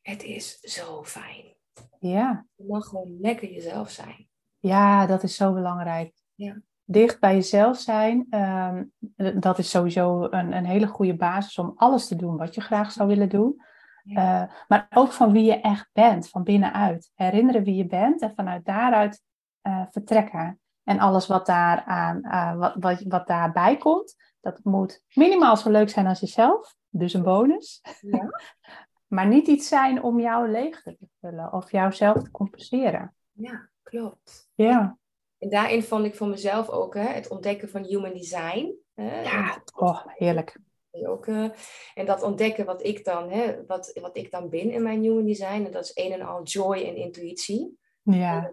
Het is zo fijn. Ja. Je mag gewoon lekker jezelf zijn. Ja, dat is zo belangrijk. Ja. Dicht bij jezelf zijn, ehm, dat is sowieso een, een hele goede basis om alles te doen wat je graag zou willen doen. Eh, maar ook van wie je echt bent, van binnenuit. Herinneren wie je bent en vanuit daaruit uh, vertrekken. En alles wat, daar aan, uh, wat, wat, wat daarbij komt, dat moet minimaal zo leuk zijn als jezelf. Dus een bonus. Ja. maar niet iets zijn om jou leeg te vullen of jouzelf te compenseren. Ja, klopt. Ja. En daarin vond ik voor mezelf ook hè, het ontdekken van human design. Hè, ja, oh, heerlijk. Ook, uh, en dat ontdekken wat ik, dan, hè, wat, wat ik dan ben in mijn human design. En dat is een en al joy en intuïtie. Ja.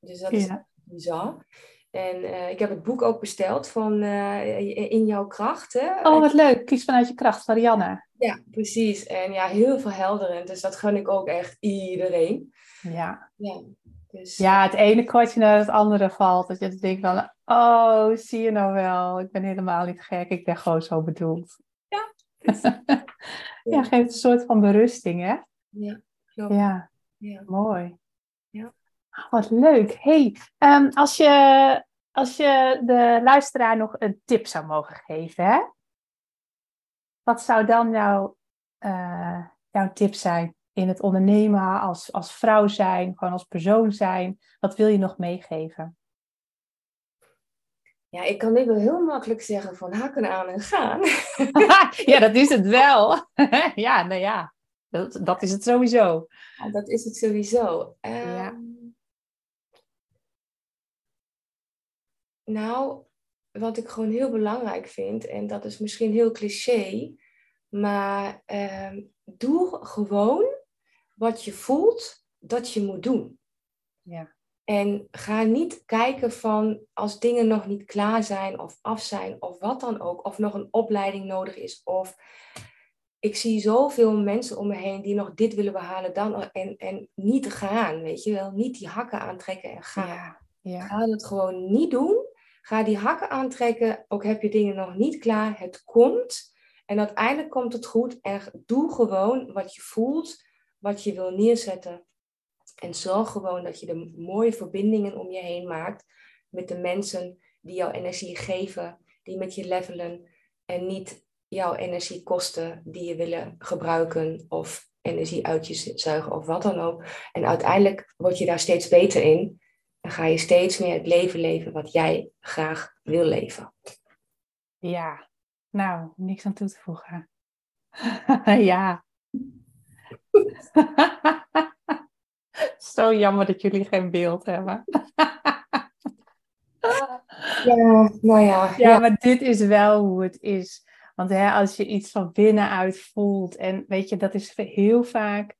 Dus dat is bizar. En uh, ik heb het boek ook besteld van uh, In jouw kracht. Hè? Oh, wat leuk. Kies vanuit je kracht, Marianne. Ja, precies. En ja, heel verhelderend. Dus dat gun ik ook echt iedereen. Ja. Ja, dus, ja het ene kwartje naar het andere valt. Dat je denkt van, oh, zie je nou wel. Ik ben helemaal niet gek. Ik ben gewoon zo bedoeld. Ja, ja, geeft een soort van berusting, hè? Ja, klopt. Ja. Ja. Mooi. Ja. Oh, wat leuk. Hey, um, als, je, als je de luisteraar nog een tip zou mogen geven, hè? wat zou dan uh, jouw tip zijn in het ondernemen, als, als vrouw zijn, gewoon als persoon zijn? Wat wil je nog meegeven? Ja, ik kan dit wel heel makkelijk zeggen van haken aan en gaan. ja, dat is het wel. ja, nou ja, dat, dat is het sowieso. Ja, dat is het sowieso. ja. Ehm, nou, wat ik gewoon heel belangrijk vind, en dat is misschien heel cliché, maar uh, doe gewoon wat je voelt dat je moet doen. Ja. En ga niet kijken van als dingen nog niet klaar zijn of af zijn of wat dan ook, of nog een opleiding nodig is. Of ik zie zoveel mensen om me heen die nog dit willen behalen dan en, en niet gaan, weet je wel. Niet die hakken aantrekken en gaan. Ja, ja. Ga het gewoon niet doen. Ga die hakken aantrekken, ook heb je dingen nog niet klaar. Het komt en uiteindelijk komt het goed. En doe gewoon wat je voelt, wat je wil neerzetten. En zorg gewoon dat je de mooie verbindingen om je heen maakt met de mensen die jouw energie geven, die met je levelen en niet jouw energie kosten die je willen gebruiken of energie uit je zuigen of wat dan ook. En uiteindelijk word je daar steeds beter in en ga je steeds meer het leven leven wat jij graag wil leven. Ja, nou, niks aan toe te voegen. ja. Zo jammer dat jullie geen beeld hebben. ja, nou ja. Ja, maar dit is wel hoe het is. Want hè, als je iets van binnenuit voelt en weet je, dat is heel vaak,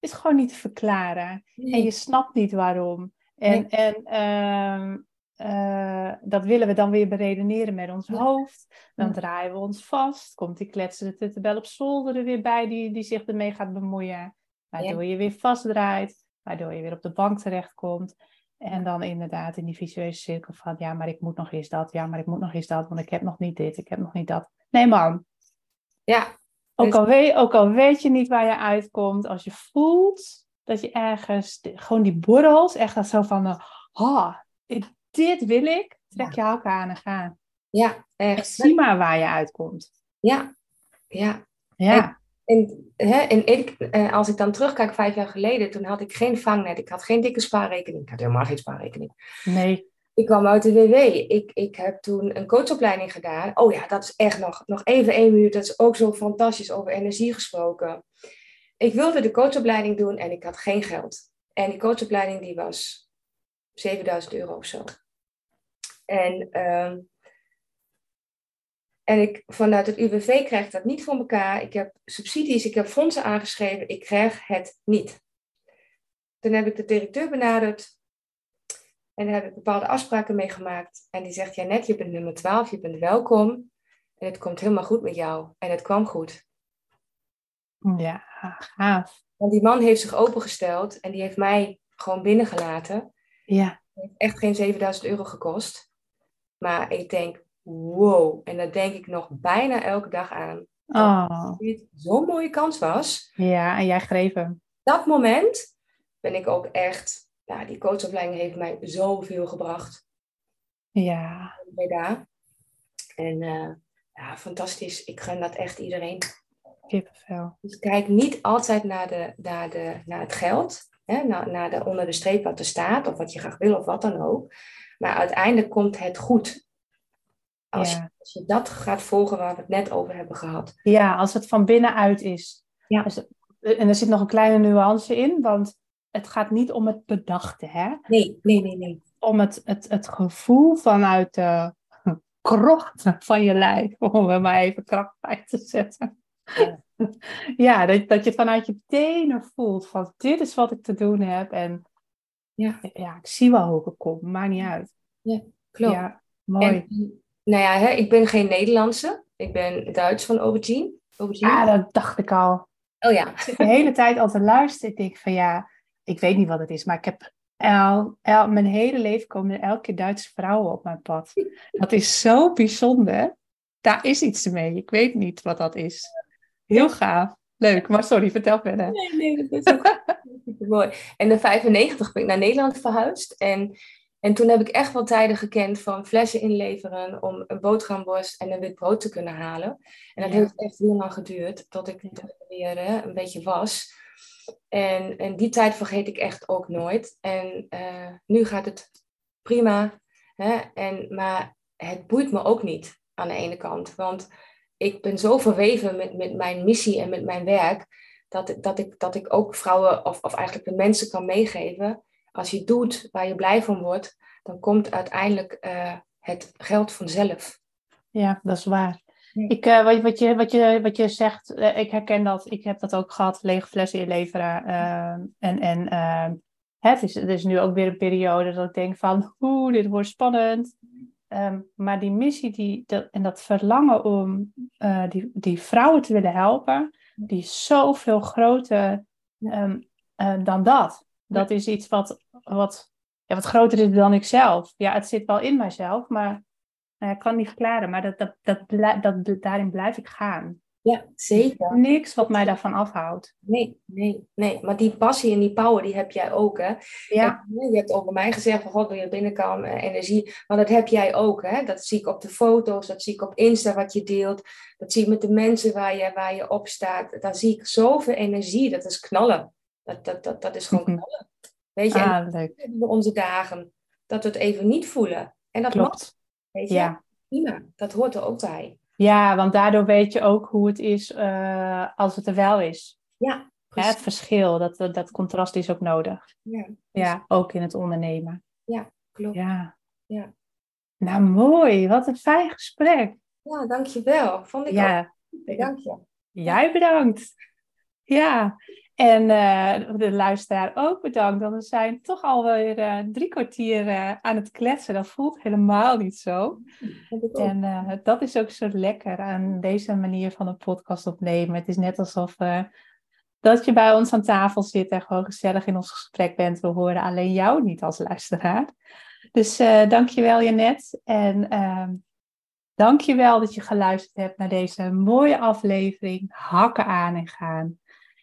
is gewoon niet te verklaren. En je snapt niet waarom. En, en ehm, eh, dat willen we dan weer beredeneren met ons hoofd. Dan draaien we ons vast. Komt die kletsende tuttenbel op zolder er weer bij die, die zich ermee gaat bemoeien. Waardoor je weer vastdraait. Waardoor je weer op de bank terechtkomt. En dan inderdaad in die visuele cirkel van... Ja, maar ik moet nog eens dat. Ja, maar ik moet nog eens dat. Want ik heb nog niet dit. Ik heb nog niet dat. Nee man. Ja. Ook al, weet, ook al weet je niet waar je uitkomt. Als je voelt dat je ergens... Gewoon die borrels. Echt dat zo van... Oh, dit wil ik, trek je hakken aan en ga. Ja, echt. zie maar waar je uitkomt. Ja, ja. Ja. En, hè, en ik, eh, als ik dan terugkijk vijf jaar geleden, toen had ik geen vangnet, ik had geen dikke spaarrekening, ik had helemaal geen spaarrekening. Nee. Ik kwam uit de WW. Ik, ik heb toen een coachopleiding gedaan. Oh ja, dat is echt nog, nog even één minuut. Dat is ook zo fantastisch over energie gesproken. Ik wilde de coachopleiding doen en ik had geen geld. En die coachopleiding die was 7000 euro of zo. En, uh, en ik, vanuit het UWV krijg ik dat niet voor elkaar. Ik heb subsidies, ik heb fondsen aangeschreven, ik krijg het niet. Toen heb ik de directeur benaderd en daar heb ik bepaalde afspraken mee gemaakt. En die zegt, ja net, je bent nummer 12, je bent welkom. En het komt helemaal goed met jou. En het kwam goed. Ja, gaaf. Want die man heeft zich opengesteld en die heeft mij gewoon binnengelaten. Ja. Het heeft echt geen 7000 euro gekost. Maar ik denk, wow. En daar denk ik nog bijna elke dag aan. Oh. Dit zo'n mooie kans was. Ja, en jij greep hem. Dat moment ben ik ook echt... Nou, die coachopleiding heeft mij zoveel gebracht. Ja. En uh, ja, fantastisch. Ik gun dat echt iedereen. Kippenvel. Dus kijk niet altijd naar, de, naar, de, naar het geld hè, naar, naar de, onder de streep wat er staat, of wat je graag wil, of wat dan ook. Maar uiteindelijk komt het goed. Als, je, als je dat gaat volgen waar we het net over hebben gehad. Ja, als het van binnenuit is. Ja. Dus, en er zit nog een kleine nuance in, want het gaat niet om het bedachte, hè? Nee, nee, nee, nee. Om het, het, het gevoel vanuit de krocht van je lijf, om er maar even kracht bij te zetten. Ja. ja, dat, dat je het vanuit je tenen voelt van dit is wat ik te doen heb. En ja, ja ik zie wel hoe ik kom, maakt niet uit. Ja, klopt. Ja, mooi. En, nou ja, hè, ik ben geen Nederlandse. Ik ben Duits van Aubergine. Ja, dat dacht ik al. Oh ja. Ik zit de hele tijd al te luisteren. Ik denk van ja, ik weet niet wat het is, maar ik heb El, el, mijn hele leven komen er elke keer Duitse vrouwen op mijn pad. Dat is zo bijzonder. Daar is iets mee. Ik weet niet wat dat is. Heel gaaf. Leuk, maar sorry, vertel verder. Nee, nee, dat is ook mooi. En in 95 ben ik naar Nederland verhuisd. En, en toen heb ik echt wel tijden gekend van flessen inleveren om een boterhamworst en een wit brood te kunnen halen. En dat heeft echt heel lang geduurd tot ik, tot weer hè, een beetje was. En, en die tijd vergeet ik echt ook nooit. En uh, nu gaat het prima. Hè? En, maar het boeit me ook niet aan de ene kant. Want ik ben zo verweven met, met mijn missie en met mijn werk, dat, dat, ik, dat ik ook vrouwen of, of eigenlijk de mensen kan meegeven. Als je doet waar je blij van wordt, dan komt uiteindelijk uh, het geld vanzelf. Ja, dat is waar. Ik, uh, wat, wat, je, wat, je, wat je zegt, uh, ik herken dat. Ik heb dat ook gehad, lege flessen inleveren. en en het, is, het is nu ook weer een periode dat ik denk van, oeh, dit wordt spannend. Um, maar die missie die, dat, en dat verlangen om uh, die, die vrouwen te willen helpen, die is zoveel groter um, uh, dan dat. Dat is iets wat, wat, ja, wat groter is dan ikzelf. Ja, het zit wel in mijzelf, maar uh, ik kan niet verklaren. Maar dat, dat, dat, dat, dat, daarin blijf ik gaan. Ja, zeker. Niks wat mij daarvan afhoudt. Nee, nee, nee. Maar die passie en die power, die heb jij ook, hè? Ja. En, je hebt over mij gezegd van, god, wil je binnenkant uh, energie. Maar dat heb jij ook, hè? Dat zie ik op de foto's, dat zie ik op Insta wat je deelt. Dat zie ik met de mensen waar je, waar je op staat. Daar zie ik zoveel energie. Dat is knallen. Dat, dat, dat, dat is gewoon mhm. knallen. Weet je, ah, leuk. onze dagen. Dat we het even niet voelen. En dat Klopt. mag. Weet je? Ja. Prima. Dat hoort er ook bij. Ja, want daardoor weet je ook hoe het is uh, als het er wel is. Ja. het verschil, dat, dat contrast is ook nodig. Ja, ja, ook in het ondernemen. Ja, klopt. Ja. ja. Nou, mooi. Wat een fijn gesprek. Ja, dankjewel. Vond ik ja. ook. Dank je. Jij bedankt. Ja, en uh, de luisteraar ook bedankt. Want we zijn toch alweer uh, drie kwartier uh, aan het kletsen. Dat voelt helemaal niet zo. En dat is ook zo lekker aan deze manier van een podcast opnemen. Het is net alsof dat je bij ons aan tafel zit en gewoon gezellig in ons gesprek bent. We horen alleen jou niet als luisteraar. Dus dankjewel Janet. En ehm, dankjewel dat je geluisterd hebt naar deze mooie aflevering. Hakken aan en gaan.